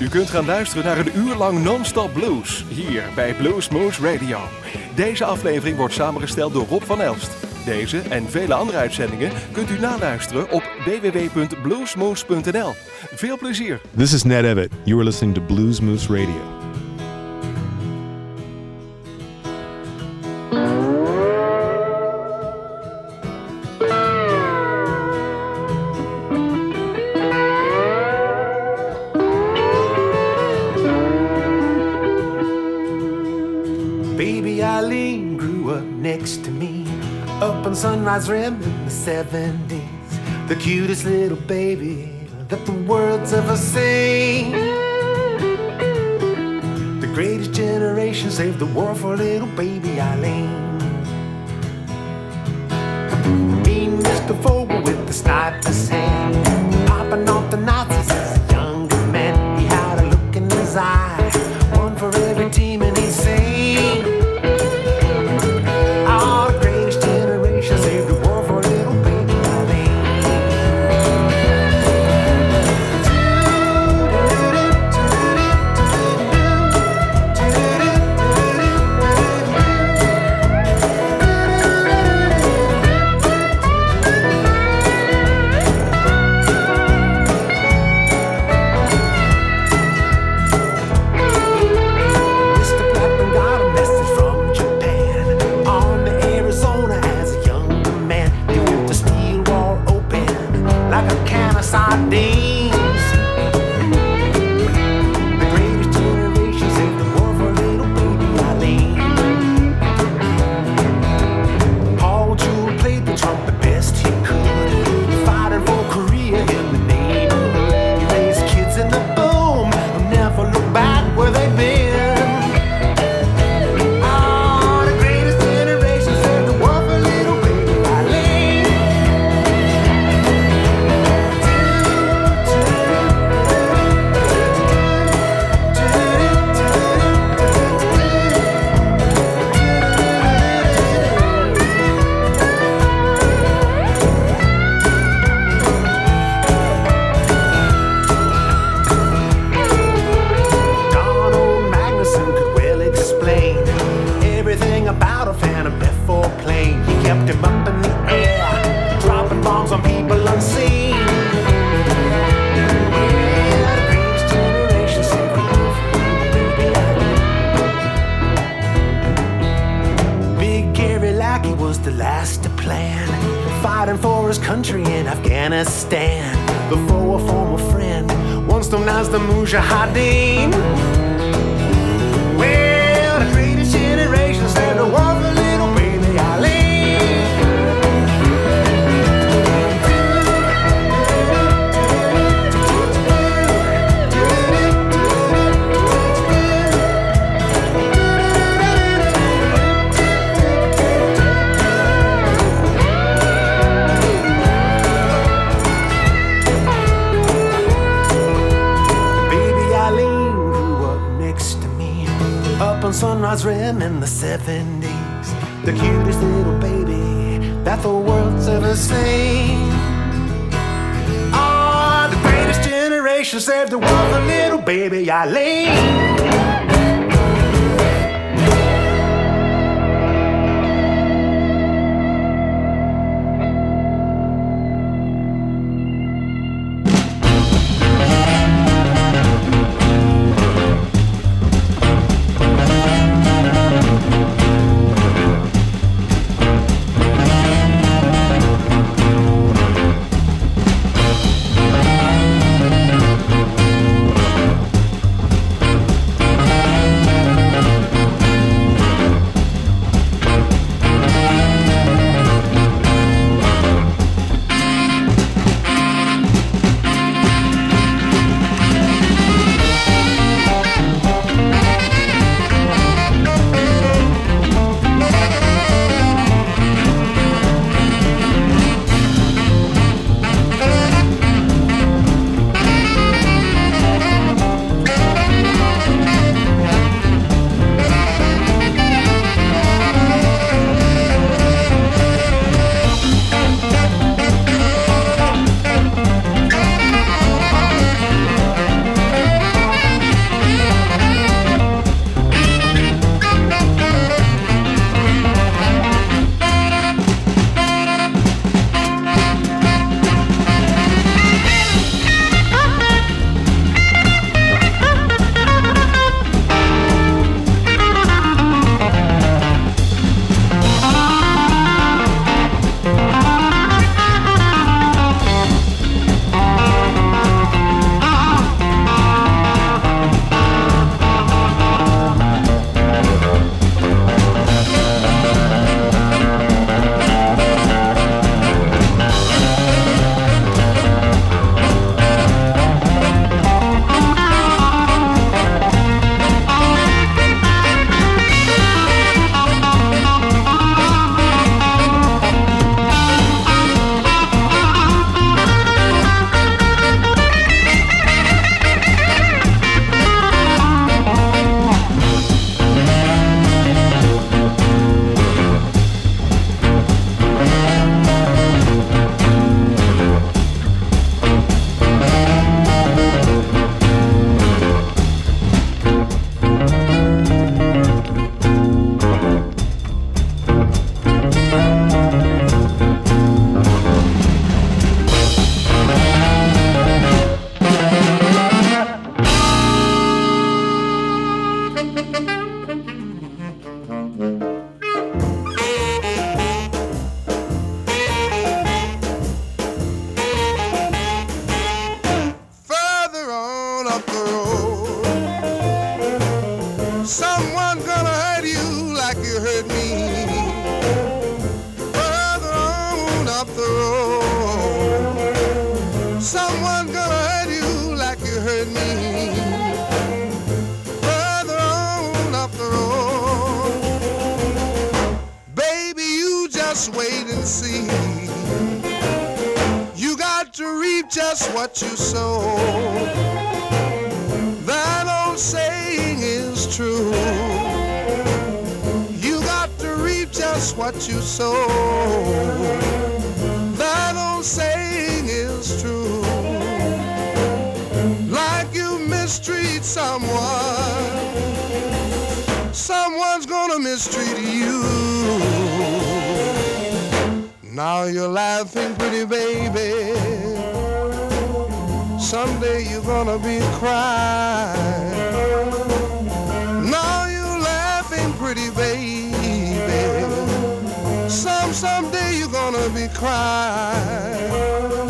U kunt gaan luisteren naar een uur lang non-stop blues hier bij Blues Moose Radio. Deze aflevering wordt samengesteld door Rob van Elst. Deze en vele andere uitzendingen kunt u naluisteren op www.bluesmoose.nl. Veel plezier. This is Ned Evitt. You are listening to Blues Radio. Nas in the 70s, the cutest little baby that the world's ever seen. The greatest generation saved the world for little baby Eileen. Mean Mr. Ford should save the world for little baby Eileen. mistreat someone, someone's gonna mistreat you. Now you're laughing, pretty baby. Someday you're gonna be crying. Now you're laughing, pretty baby. Some someday you're gonna be crying.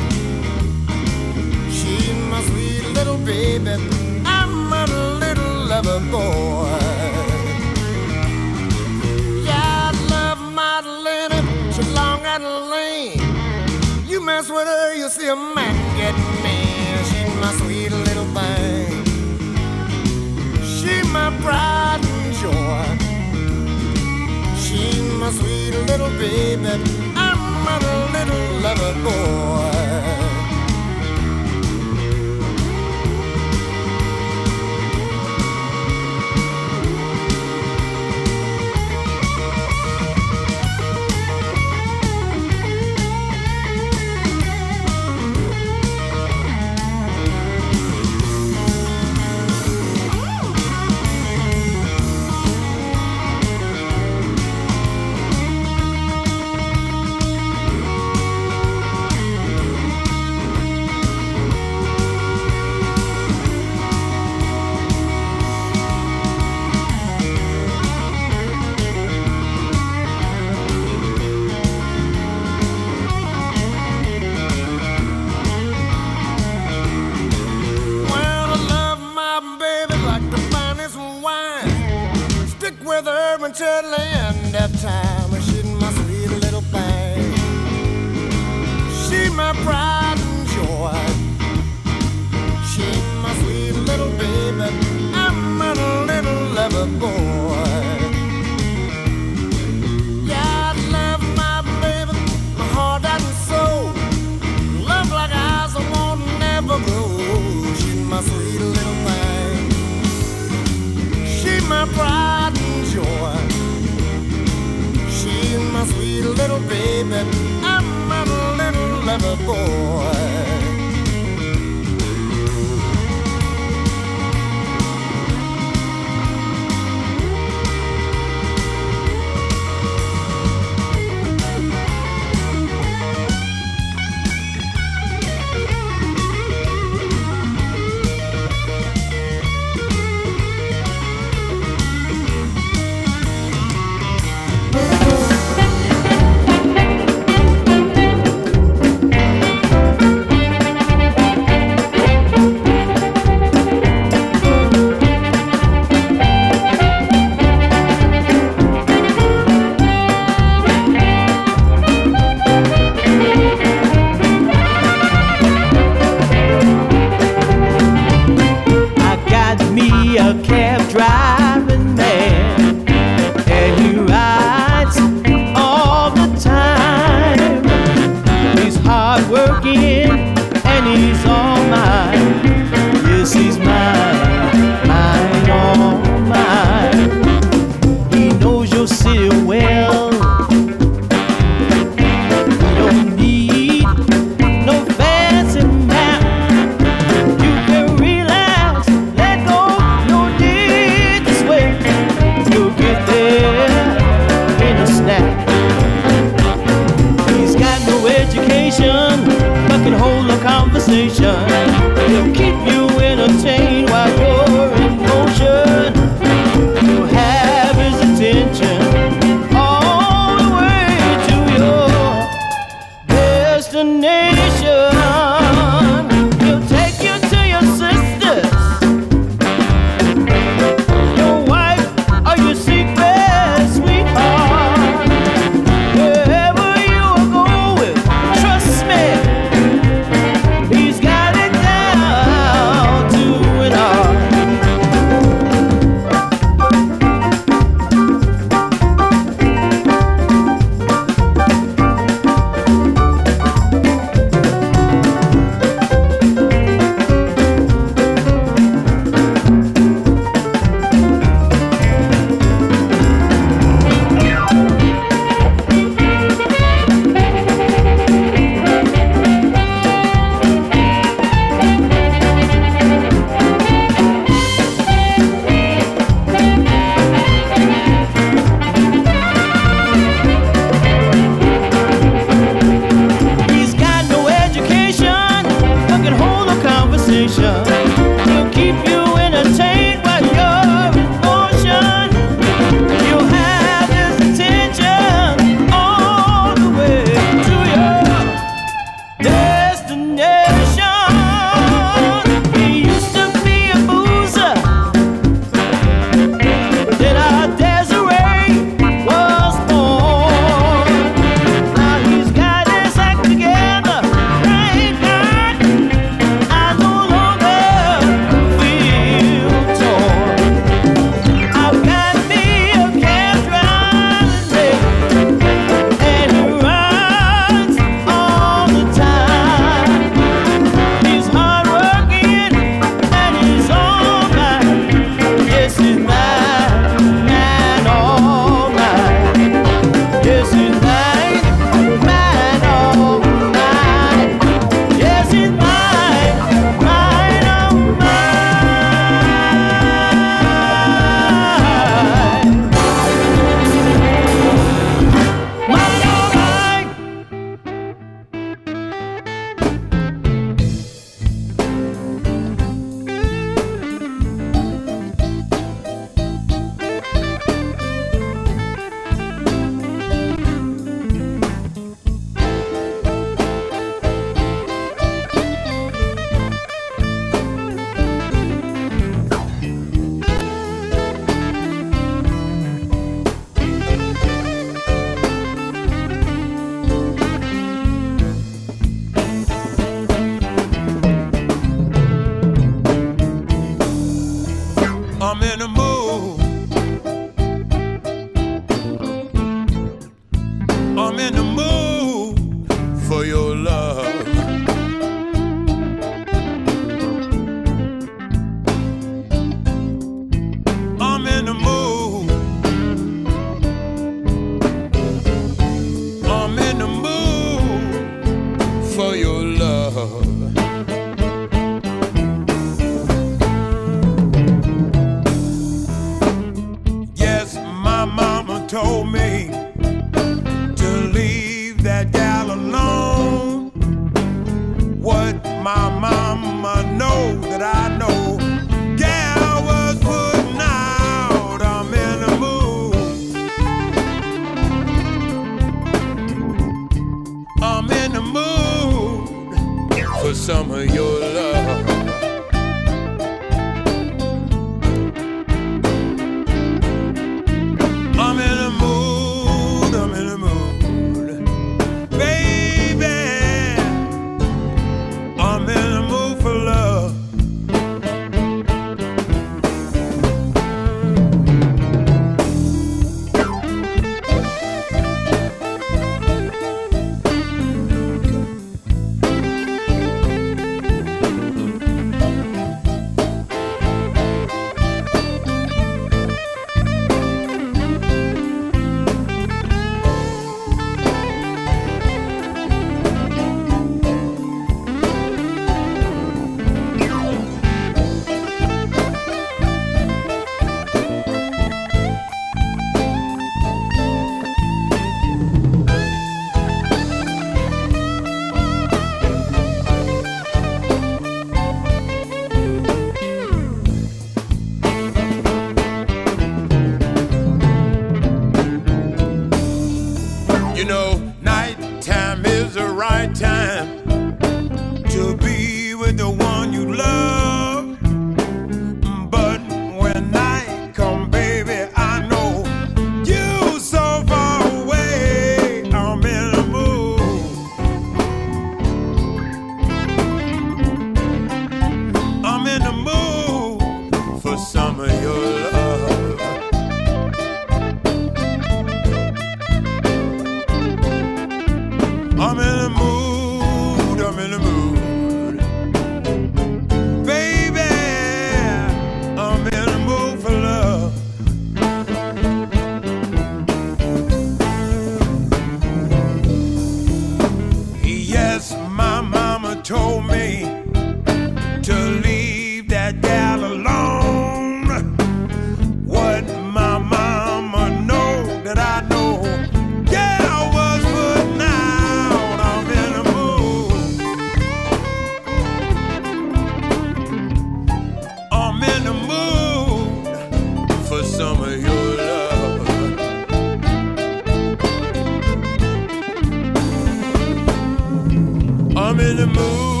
in the mood.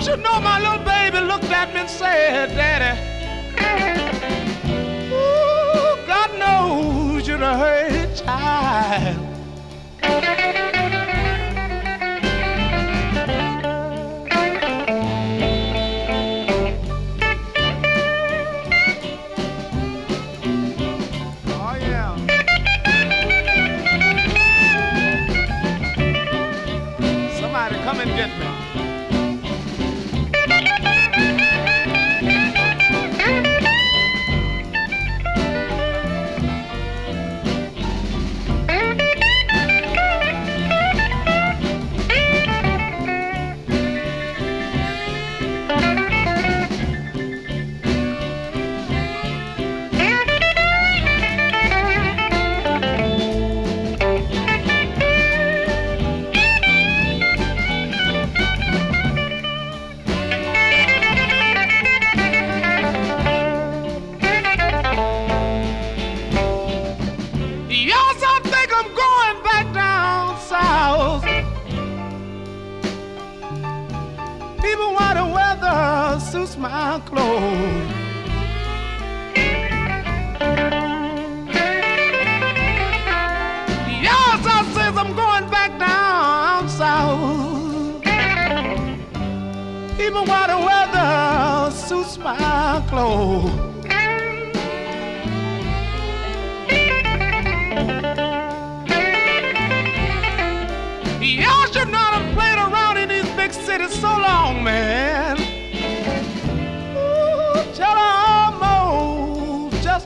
Don't you know my little baby looked at me and said, Daddy, ooh, God knows you're a hurt child.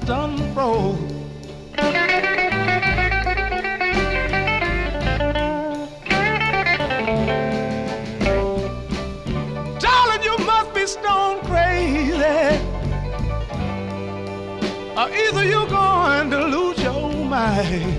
done broke. Darling, you must be stone crazy. Or either you're going to lose your mind.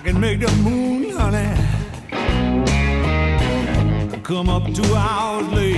I can make the moon, honey, come up two hours later.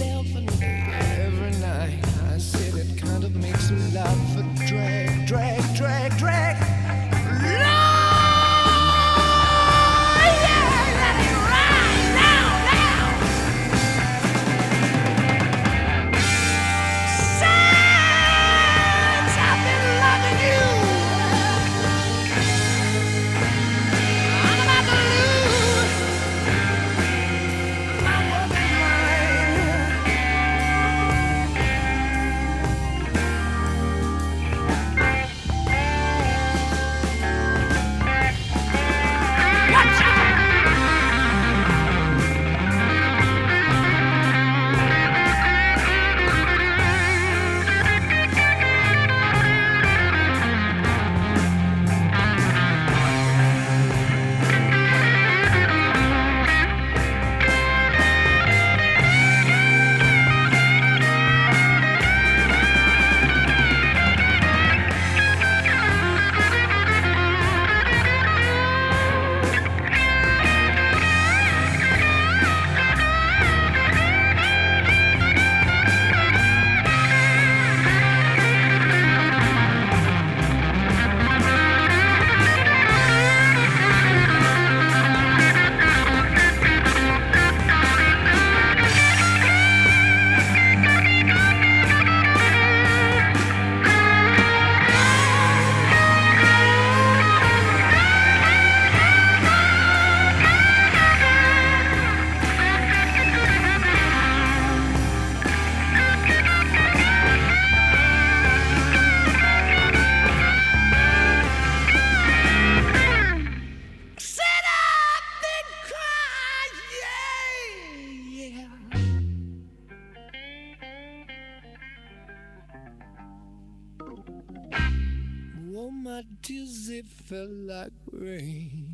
elephant it felt like rain.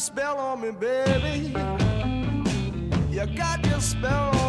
Spell on me, baby. You got your spell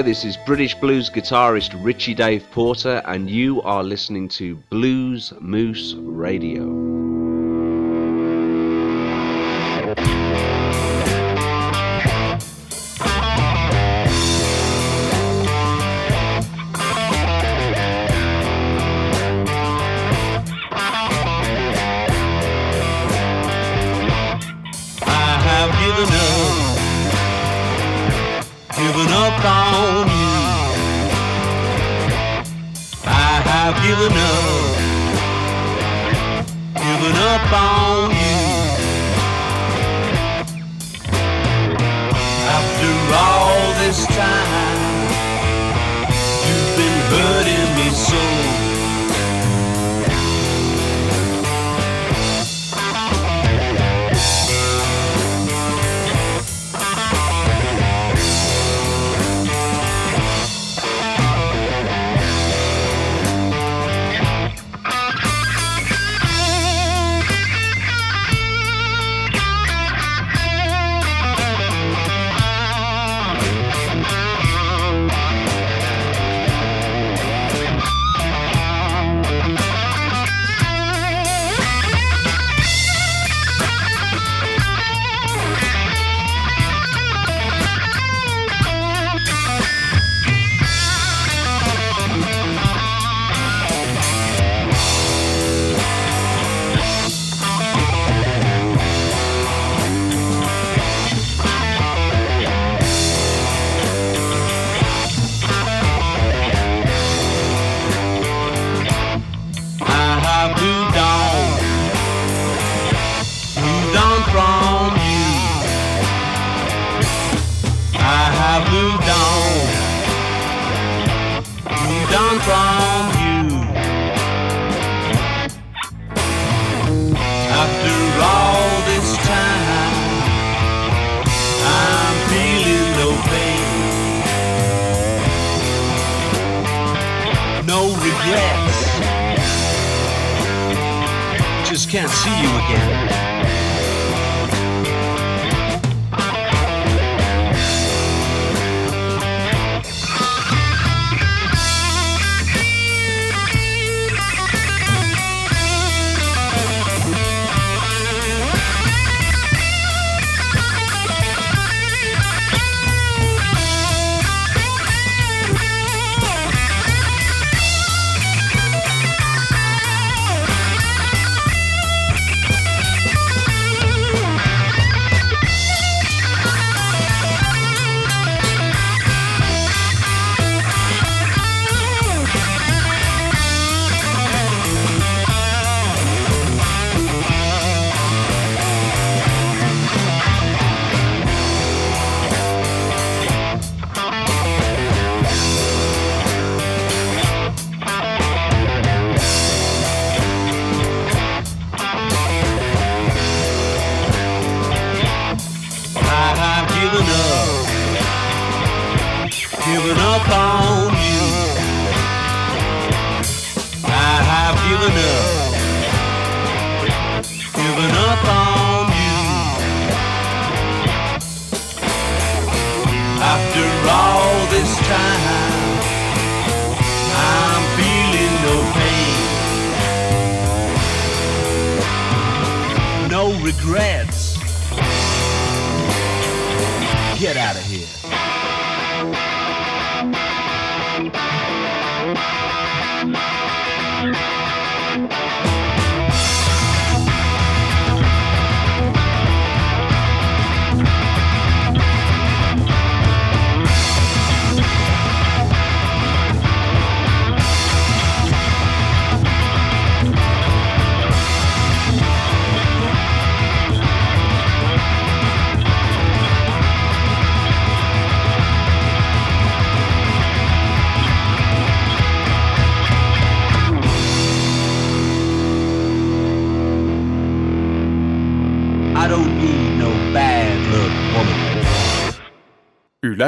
Hi, this is British blues guitarist Ritchie Dave Porter, and you are listening to Blues Moose Radio.